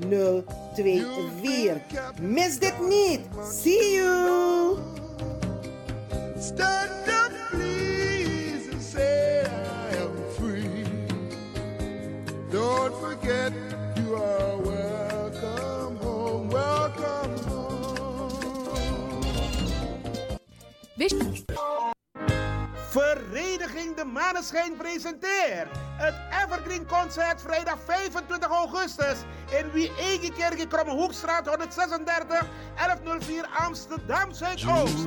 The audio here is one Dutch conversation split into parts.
0 2 4. Mis dit niet. See you! Stand up, please, and say I am free. Don't forget you are welcome home, welcome home. Vereniging De Maneschijn presenteert het Evergreen Concert vrijdag 25 augustus in Wie-Egekerk in Krommehoekstraat 136 1104 Amsterdam Zuidoost.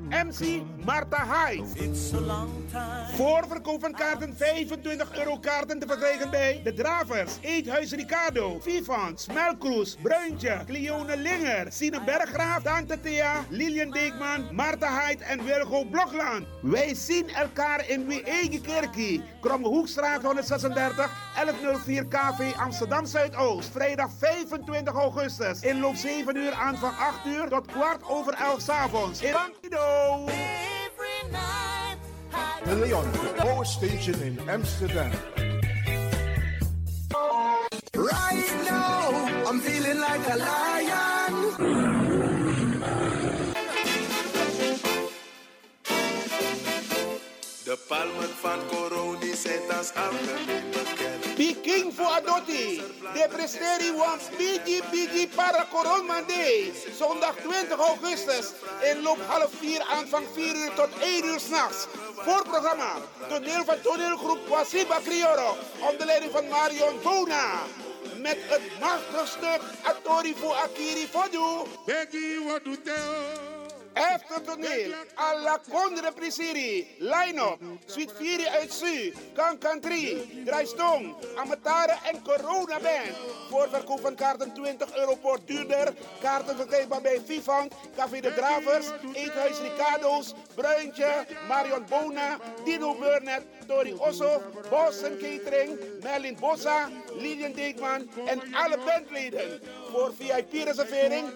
MC Marta Hyde. Voorverkoop van kaarten 25 euro kaarten te verkrijgen bij De Dravers, Eethuis Ricardo, Vivant, Smelkroes, Bruintje, Cleone Linger, Sine Berggraaf, Tante Thea, Lilian Deekman, Marta Hyde en Wilgo Blokland. Wij zien elkaar in Wie Eigen Kerkie, Kromme Hoekstraat 136, 1104 KV Amsterdam Zuidoost. Vrijdag 25 augustus. Inloop 7 uur aan van 8 uur tot kwart over 11 s'avonds. In Bankido. De Leon, the power station in Amsterdam. Right now, I'm feeling like a lion. De palmen van Coroni zijn als algemeen bekend. Peking voor Adotti. De presteri wants Bigi Bigi para Corona Day. Zondag 20 augustus. Inloop half 4 aanvang 4 uur tot 1 uur s'nachts. Voorprogramma. Toneel van toneelgroep Wasiba Crioro. Onder leiding van Marion Bona. Met het machtige stuk Atori voor Akiri Fodu. Becky, what Efter toneel, alla Condre Prisiri, line-up, Suite 4 uit Su, Kankan 3, Draaistong, Amatare en Corona Band. Voorverkoop van kaarten 20 euro per duurder. Kaarten verkrijgbaar bij Vivant, Café de Dravers, Eethuis Ricardo's, Bruintje, Marion Bona, Dino Burnett, Tori Osso, Boston Catering, Merlin Bossa, Lilian Deekman en alle bandleden. Voor VIP-reservering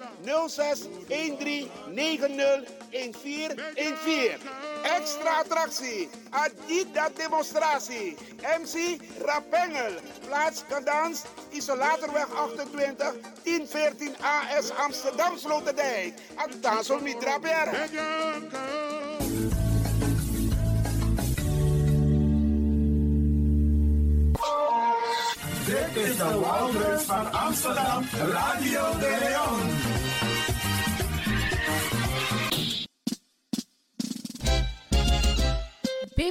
06 13 90 1414. Extra attractie, Adidas demonstratie. MC Rapengel, plaats Kadans, Isolatorweg 28, 1014 AS Amsterdam Sloterdijk. Atansel Mitra Berg. Dit is de Wouders van Amsterdam, Radio de Leon.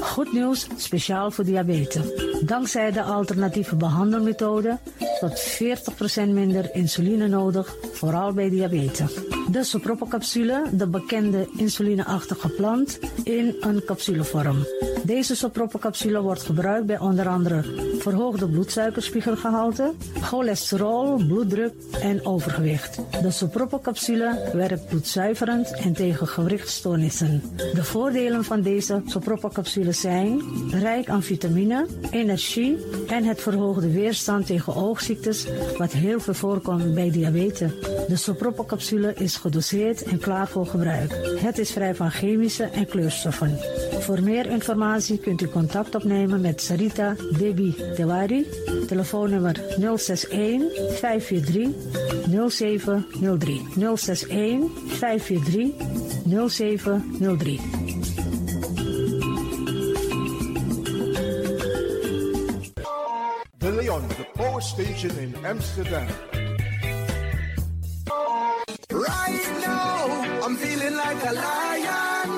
Goed nieuws, speciaal voor diabetes. Dankzij de alternatieve behandelmethode tot 40% minder insuline nodig, vooral bij diabetes. De sopropocapsule, de bekende insulineachtige plant, in een capsulevorm. Deze sopropocapsule wordt gebruikt bij onder andere verhoogde bloedsuikerspiegelgehalte, cholesterol, bloeddruk en overgewicht. De sopropocapsule werkt bloedzuiverend en tegen gewrichtstoornissen. De voordelen van deze sopropocapsule zijn rijk aan vitamine, energie en het verhoogde weerstand tegen wat heel veel voorkomt bij diabetes. De sopropocapsule is gedoseerd en klaar voor gebruik. Het is vrij van chemische en kleurstoffen. Voor meer informatie kunt u contact opnemen met Sarita Debi Tewari. Telefoonnummer 061 543 0703. 061 543 0703. Station in Amsterdam. Right now, I'm feeling like a lion.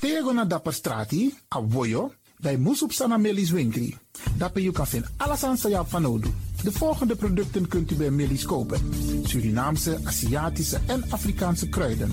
Tego na dapper strati, a voyo, bij Moesop Sana Melis Winkri. Dapper you kan vinden alles aan Sayap van Odu. De volgende producten kunt u bij Melis kopen. Surinaamse, Aziatische en Afrikaanse kruiden.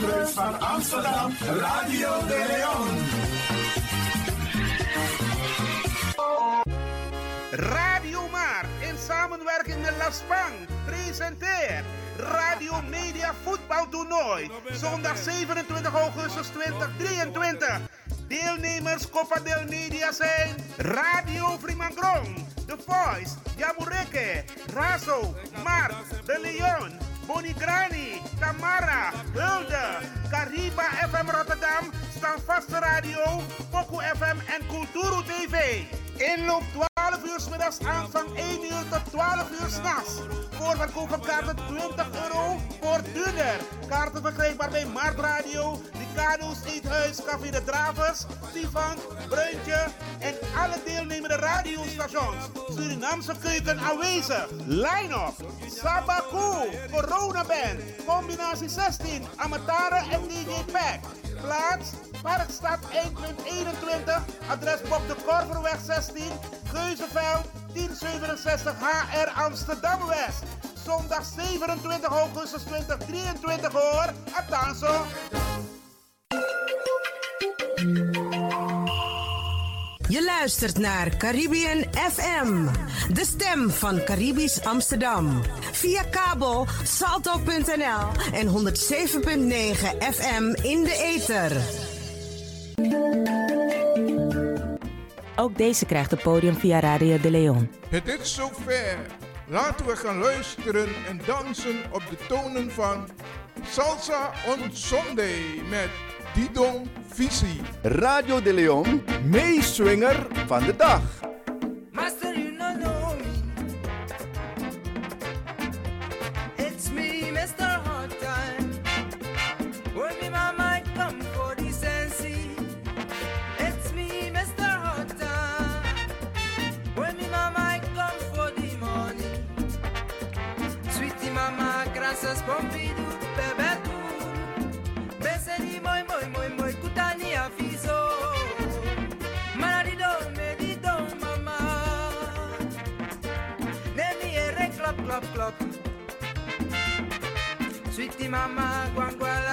Van Amsterdam, Radio de Leon. Radio Maar in samenwerking met La Spang presenteert Radio Media Voetbaltoernooi. Zondag 27 augustus 2023. Deelnemers Copa del Media zijn Radio Frimangrong, The Voice, Jamureke, Razo, Mark, De Leon, Bonigrani, Tamara, Hulde, Cariba FM Rotterdam, Standvaste Radio, Poku FM en Kulturu TV. Inloop 12 uur middags aanvang 1 uur tot 12 uur s'nachts. Voorverkoop van kaarten 20 euro voor duurder. Kaarten verkrijgbaar bij Markt Radio, Ricardo's Eethuis, Café de Dravers, Stefan, Bruintje en alle deelnemende radiostations. Surinaamse keuken aanwezig. Line-up. Sabaku, Corona Band, combinatie 16, Amatara en DJ Pack. Plaats Parkstad 1.21, adres Bob de Korverweg 16, Geuzenveld 1067 HR Amsterdam West. Zondag 27 augustus 2023 hoor. Atanso. Je luistert naar Caribbean FM, de stem van Caribisch Amsterdam. Via kabel salto.nl en 107.9 FM in de ether. Ook deze krijgt het podium via Radio de Leon. Het is zover. Laten we gaan luisteren en dansen op de tonen van Salsa on Sunday met Didon Visi. Radio de Leon, meeswinger van de dag. 妈妈，乖乖。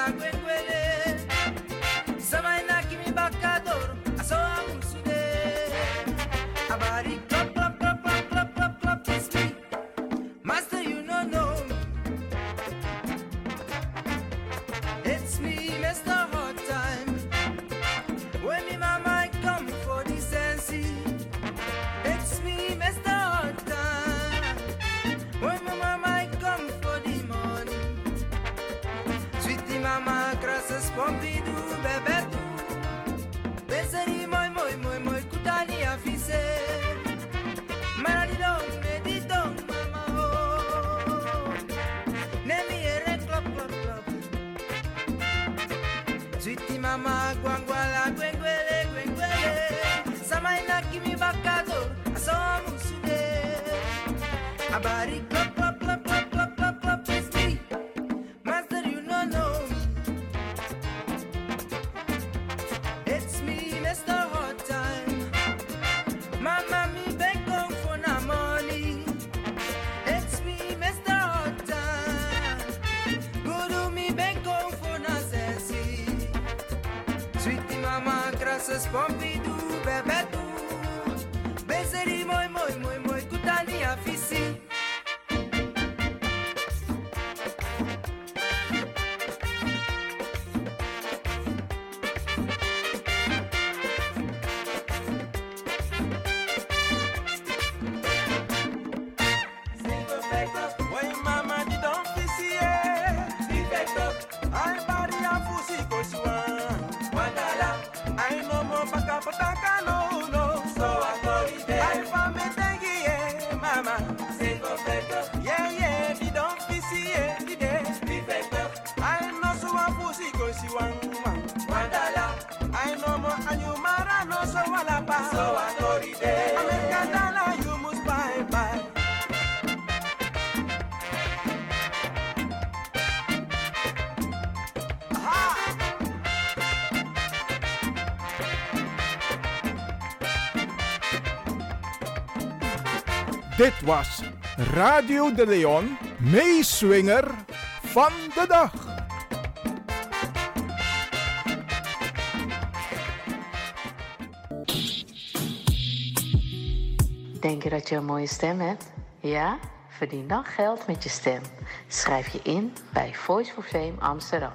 Mama, grasses Dit was Radio de Leon, meeswinger van de dag. Denk je dat je een mooie stem hebt? Ja? Verdien dan geld met je stem. Schrijf je in bij Voice for Fame Amsterdam.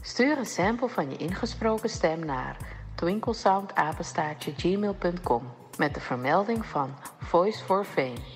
Stuur een sample van je ingesproken stem naar twinklesoundapenstaartje.gmail.com met de vermelding van Voice for Fame.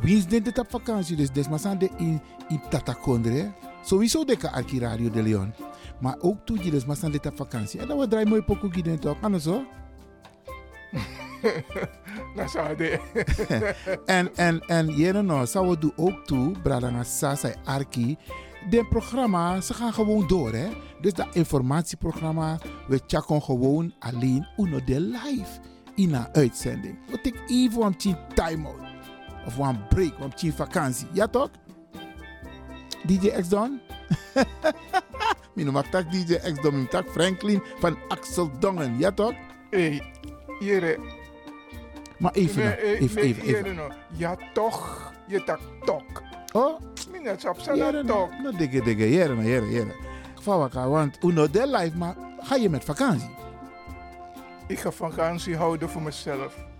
Wie is dit op vakantie? Dus des maar de in, in Tatakondre. Sowieso de kan arki Radio de Leon. Maar ook toe gides maar zijn dit op vakantie. En dan we draaien mooi pokoe gides toch? Anders zo? Dat zou de. en, en, en, jere nou, zou we doen ook toe, Bradanga Sasa Arki. De programma, ze gaan gewoon door, hè. Dus dat informatieprogramma, we checken gewoon alleen uno de live in een uitzending. We take even een time-out. Of een break, een vakantie. Ja toch? DJ X Don? Mino mag tak DJ X Don, mino tak Franklin van Axel Dongen. Ja toch? Hey, jere. Maar even, nou, eh, even, even, even. nou. Ja toch, je tak tok. Oh? Minnet op Jere, zijn tok. nou, dikke, dikke, jere, nou, jere, jere. Vawaka, want uno de live, maar ga je met vakantie? Ik ga vakantie houden voor mezelf.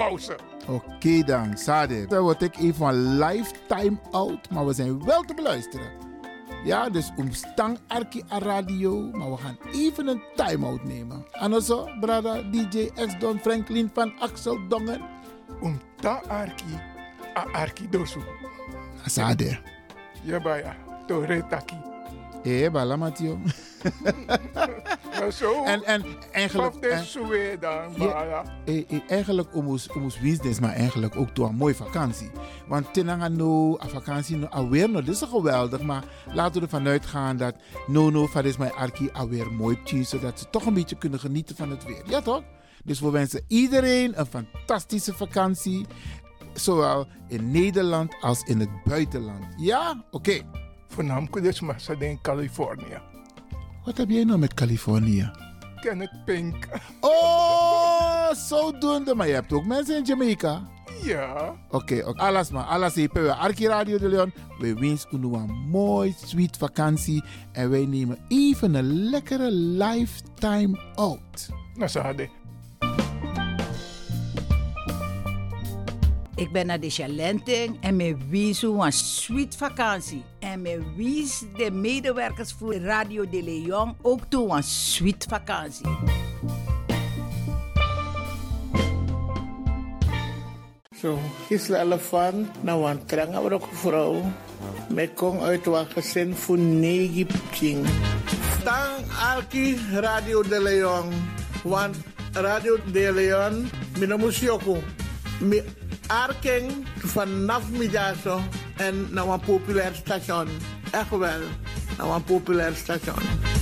pauze. oké dan, Sade. Dan word ik even een lifetime out, maar we zijn wel te beluisteren. Ja, dus omstang Arki a radio, maar we gaan even een time-out nemen. En zo, brada DJ X Don Franklin van Axel Dongen. Om ta Arki, a Arki dosu. Sade. Ja, baya, to retaki. Eh, bala Mathieu. Maar zo, En, en eigenlijk... Dan, Ja, eh, eh, eigenlijk om ons, business, maar eigenlijk ook door een mooie vakantie. Want tenanga no, a vakantie no, alweer no, dit is geweldig, maar laten we ervan uitgaan dat no no, van is mijn arki alweer mooi tien, zodat ze toch een beetje kunnen genieten van het weer. Ja toch? Dus we wensen iedereen een fantastische vakantie, zowel in Nederland als in het buitenland. Ja? Oké. Voornamelijk dus ze in Californië. Wat heb jij nou met Californië? Kenneth Pink. Oh, zodoende. Maar je hebt ook mensen in Jamaica. Ja. Oké, oké. Alles maar. Alles even. We Arki Radio de Leon. We wensen u een mooi, sweet vakantie. En wij nemen even een lekkere lifetime out. Nou, ze hadden. Ik ben naar de Chalenting en me wies een sweet vakantie. En me wies de medewerkers voor Radio de Leon ook toe een sweet vakantie. Zo, Gisela Elefant, nou een trange ook vrouw. Met kom uit wat gezin voor negen pching. Tang Alki Radio de Leon. Want Radio de Leon, mina musioko. Mi arking vanaf middago en naar een populair station. Echt wel, naar een populair station.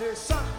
Saturday, Sunday.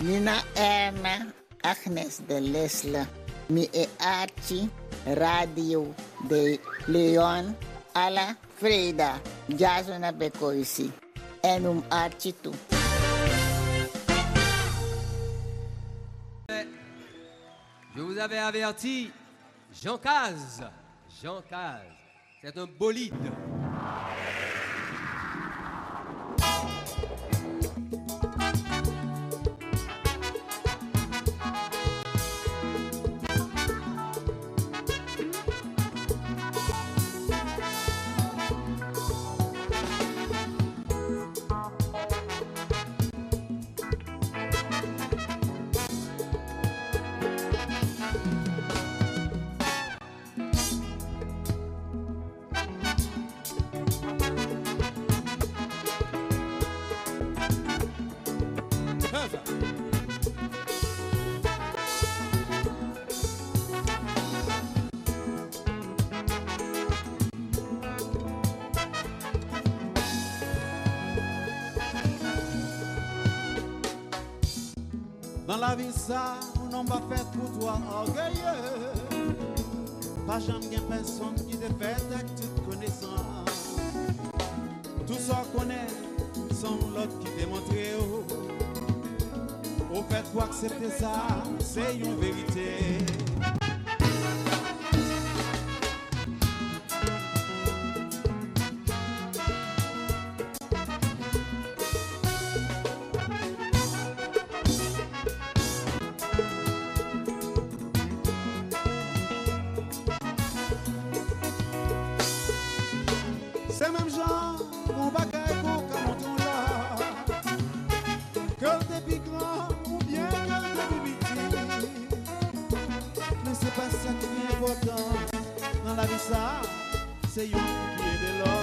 Nina Erna Agnes de Lesle. Mi e Archie Radio de Leon alla Freda. Jasona Bekoisi. En um Archie toe. Je vous avais averti, Jean Caz, Jean Caz, c'est un bolide. ça, ou non pas fait pour toi orgueilleux. Pas jamais personne qui te fait avec toute connaissance. Tout ça connaît, sans l'autre qui te montre. Au fait, pour accepter ça, c'est une vérité. important nan la vi ça c'est yon qui e de lot.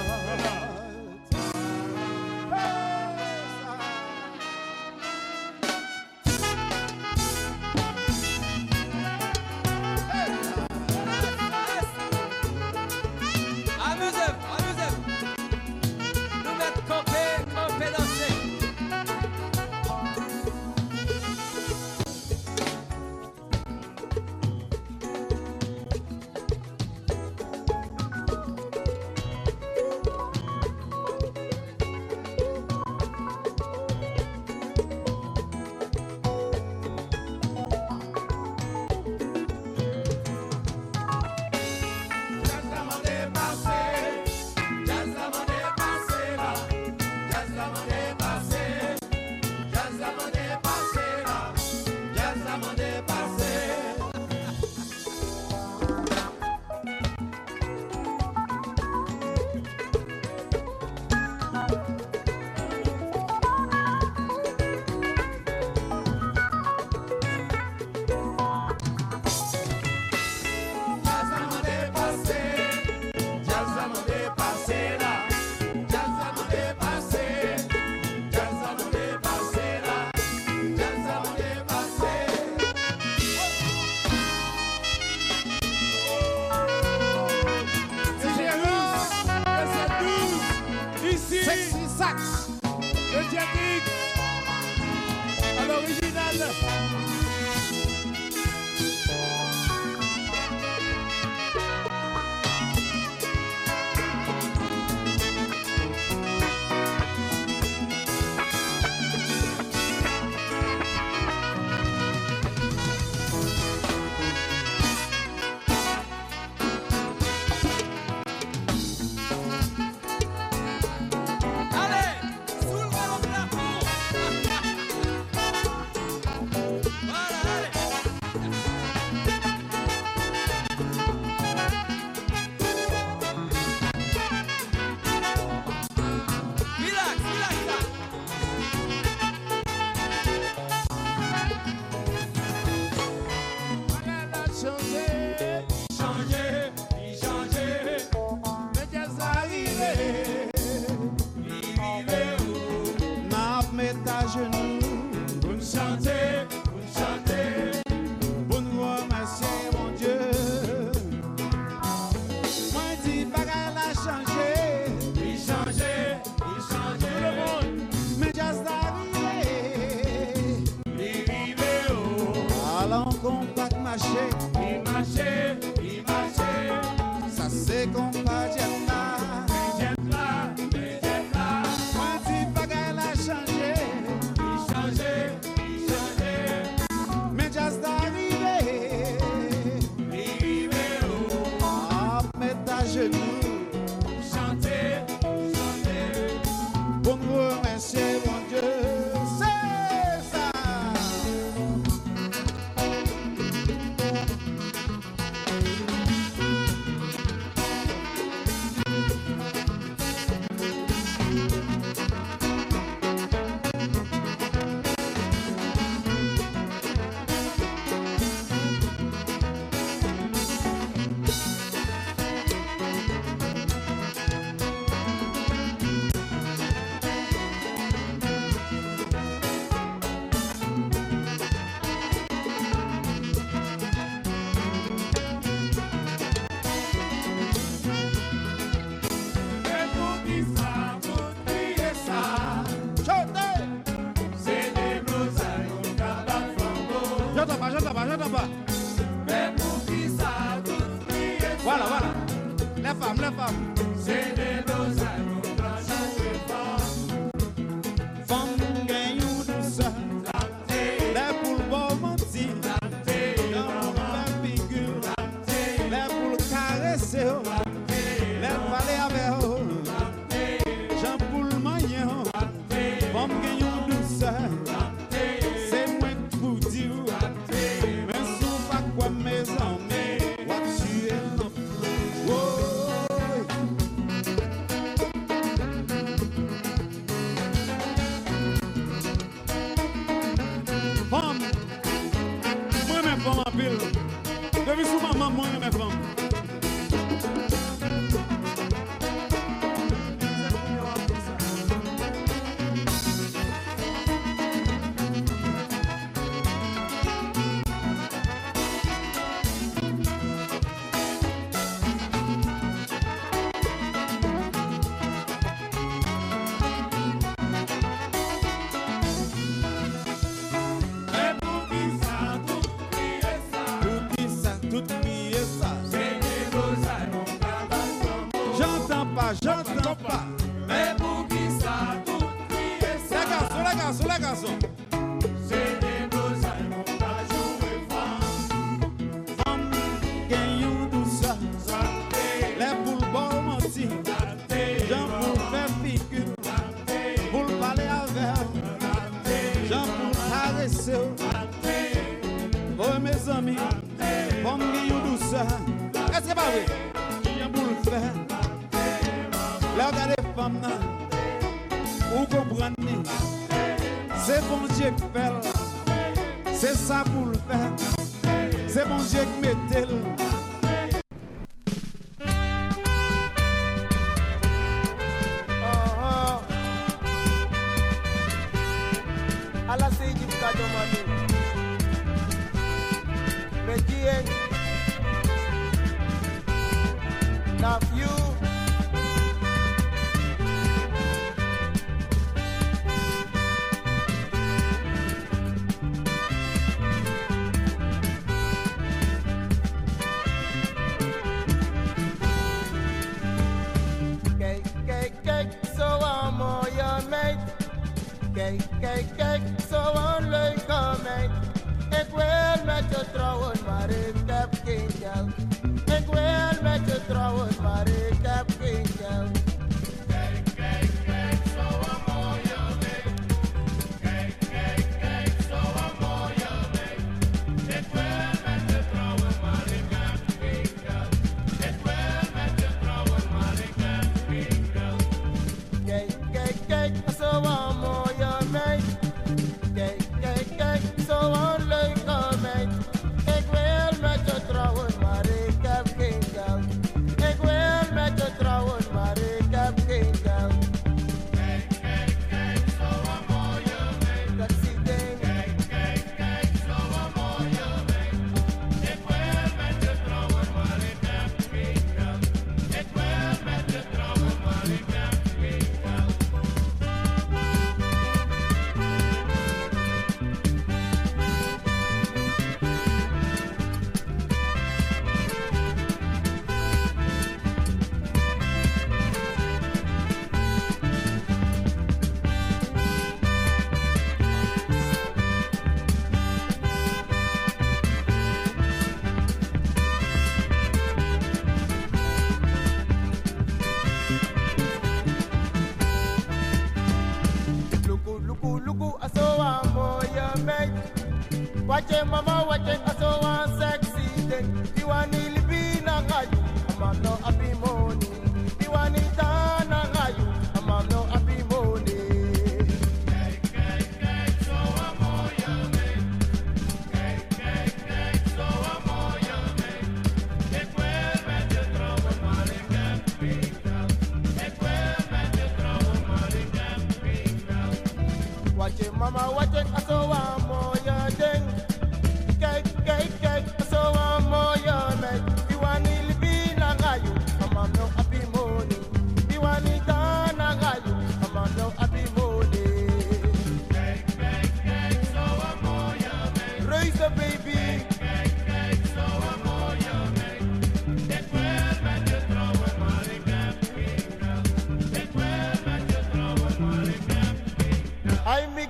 music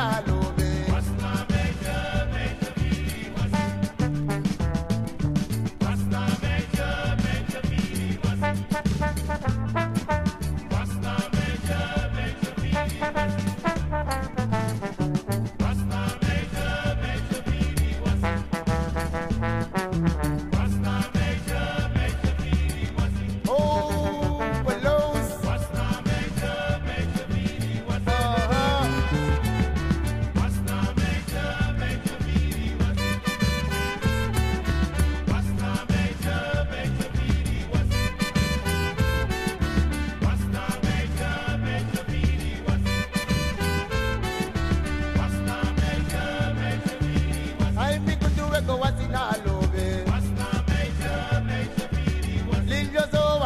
la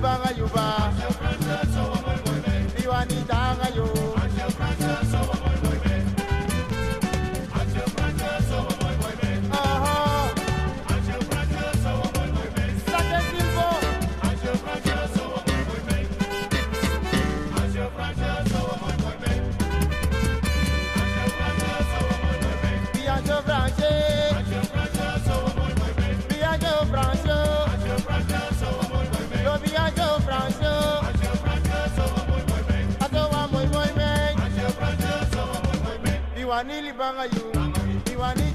yuba yuba Iwanili banga you. Iwanili.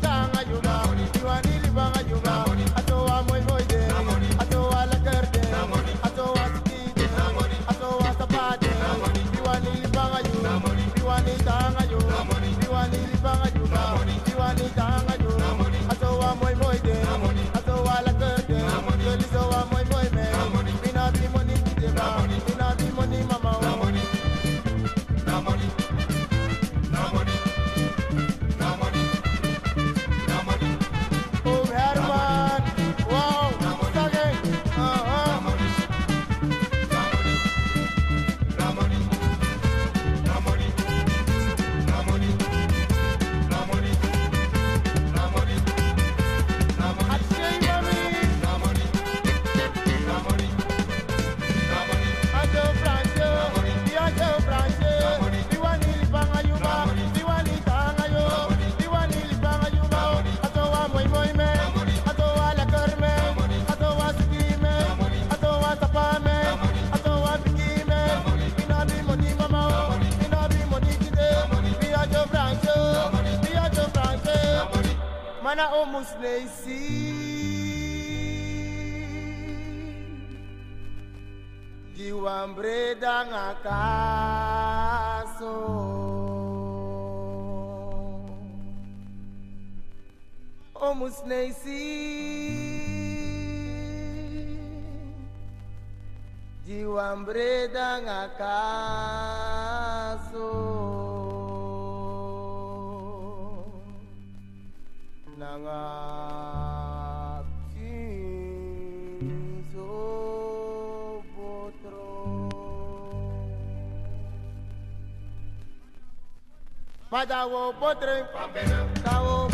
De um brede na casa, ngakaso Nangaa Pada wo potring. Papena.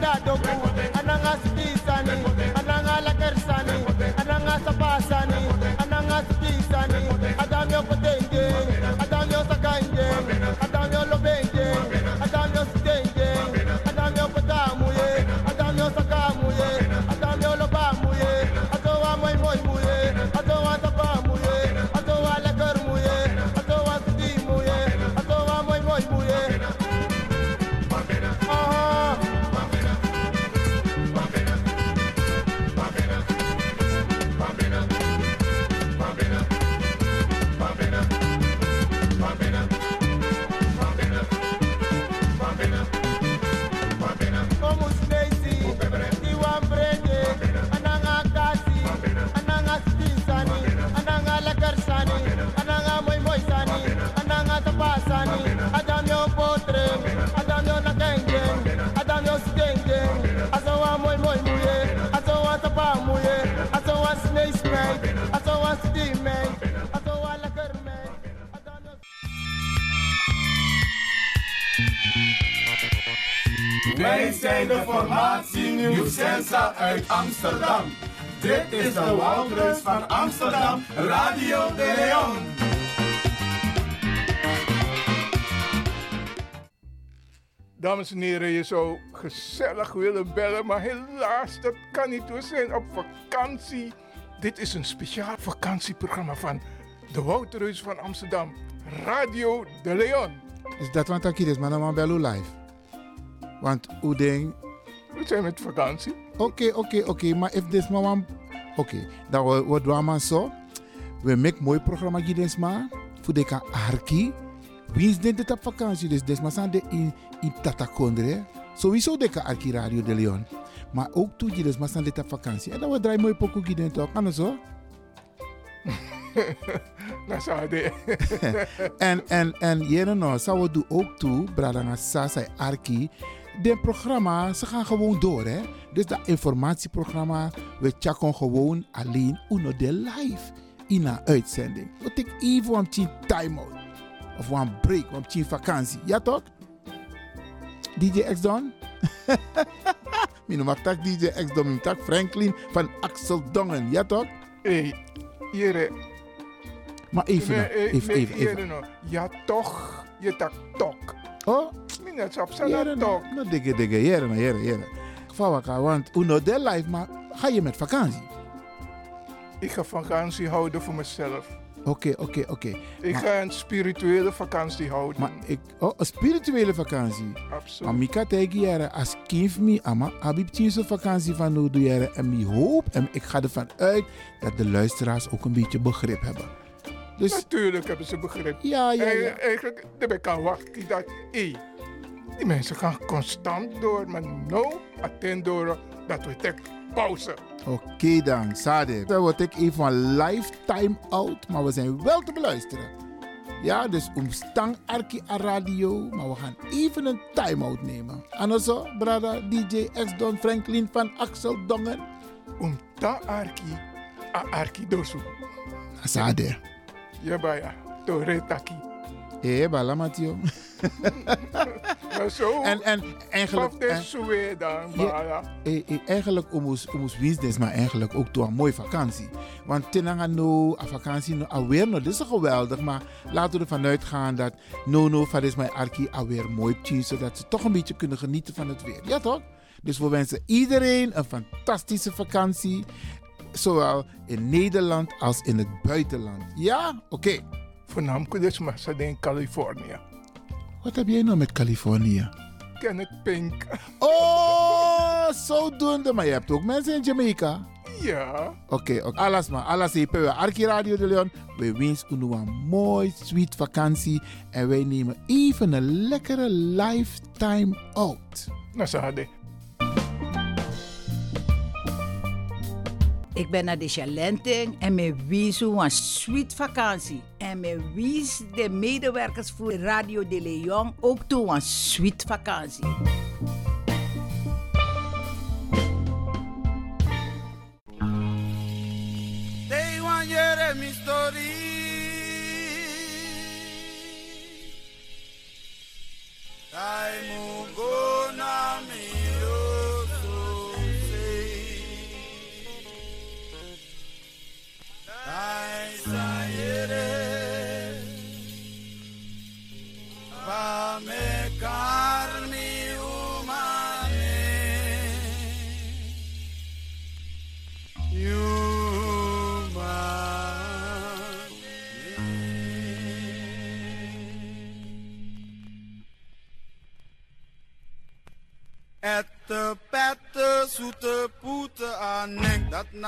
not don't zijn de formatie Nieuw Sensa uit Amsterdam. Dit is de Woudreus van Amsterdam, Radio de Leon. Dames en heren, je zou gezellig willen bellen, maar helaas, dat kan niet. We zijn op vakantie. Dit is een speciaal vakantieprogramma van de Wouterhuis van Amsterdam, Radio de Leon. Is dat wat ik is, maar dan bel u live. Want hoe ding. We zijn met vakantie. Oké, oké, oké. Maar if this wan- Oké, dan we we maar zo. We maken mooi programma gids maar. Voor de kan arki. Wie is dit op vakantie? Dus des maar zijn de in in Tatakondre. Sowieso de kan arki Radio de Leon. Maar ook toe gids maar zijn dit op vakantie. En dan we draaien mooi pokoe gids? Kan het zo? Dat zou de. en, en, en jere nou, zou we doen ook toe, Bradanga Sasa Arki. De programma, ze gaan gewoon door, hè. Dus dat informatieprogramma, we checken gewoon alleen uno de live in een uitzending. We take even een time-out. Of een break, een vakantie. Ja toch? DJ X Don? Mijn mag tak DJ X Don, mijn tak Franklin van Axel Dongen. Ja toch? Hé, jere. Maar even, nou, eh, even, even, even. nou. Ja, toch. Je tak tok. Oh? Jere zijn nou, tok. nou, dikke, dikke, jere, nou, jere, jere. Vawaka, want uno de life, maar ga je met vakantie? Ik ga vakantie houden voor mezelf. Oké, oké, oké. Ik Maar- ga een spirituele vakantie houden. Maar ik, oh, een spirituele vakantie. Absoluut. Maar ik tegen jaren, als kind me, ama, heb ik zo'n vakantie van nu jaren. En ik hoop, en ik ga ervan uit, dat de luisteraars ook een beetje begrip hebben. Dus, Natuurlijk hebben ze begrip. Ja, ja, ja. En eigenlijk, ik kan wachten dat, hé, die mensen gaan constant door, maar no door dat we tek pauze. Oké dan, Sade. Dan word ik even van lifetime out, maar we zijn wel te beluisteren. Ja, dus omstang Arki a radio, maar we gaan even een time-out nemen. En also, brada DJ X-Don Franklin van Axel Dongen. Omstang Arki a Arki dosu. Sade. Ja, baya. Tore taki. Hé, bala Matio. Maar zo. En, en eigenlijk... En- eh, eh, eigenlijk omus omus business, maar eigenlijk ook toe een mooie vakantie. Want tenanga no, a vakantie no, alweer no, dit is geweldig, maar laten we ervan uitgaan dat no no van is mijn arki alweer mooi tjie, zodat ze toch een beetje kunnen genieten van het weer. Ja toch? Dus we wensen iedereen een fantastische vakantie, zowel in Nederland als in het buitenland. Ja? Oké. Voornamelijk dus ze in Californië. Wat heb jij nou met Californië? Kenneth Pink. Oh, zodoende. Maar je hebt ook mensen in Jamaica. Ja. Oké, oké. alles maar. Alles. We Arki Radio de Leon. We wensen u een mooi, sweet vakantie. En wij nemen even een lekkere lifetime out. Nou, hadden. Ik ben naar de en me wies een sweet vakantie. En me wies de medewerkers voor Radio de Leon ook toe een sweet vakantie.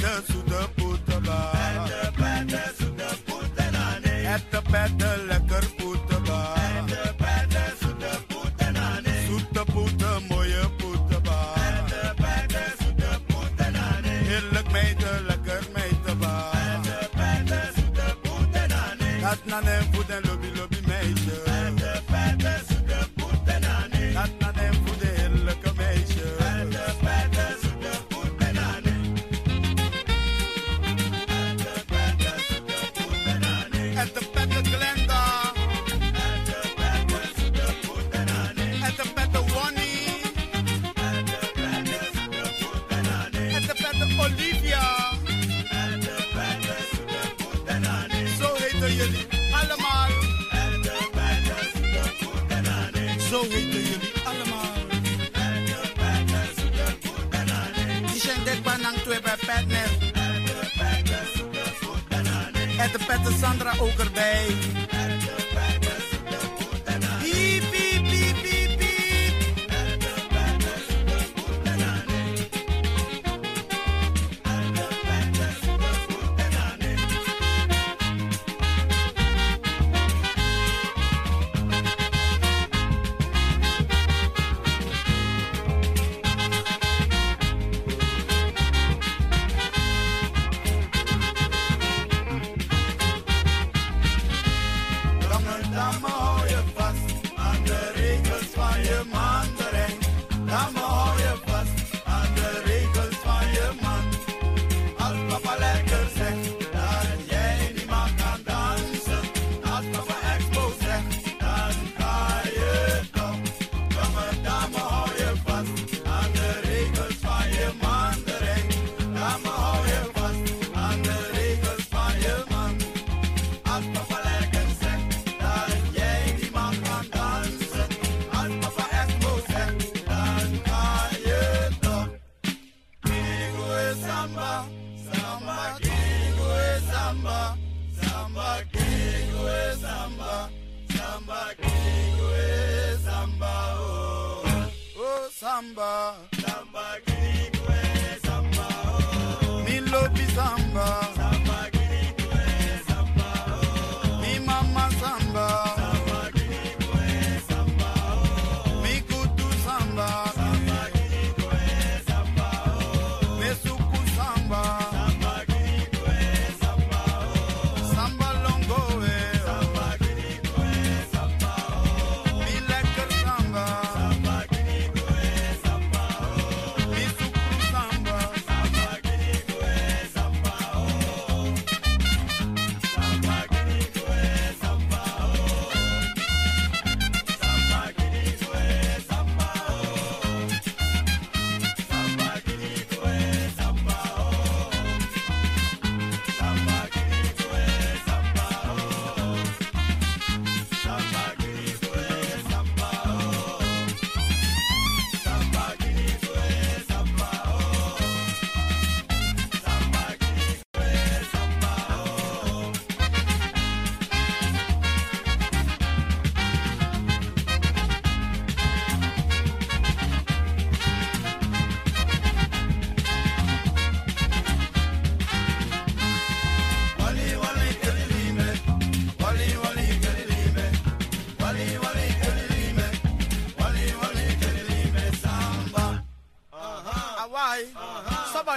That's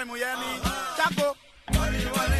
time. Oh, Chaco.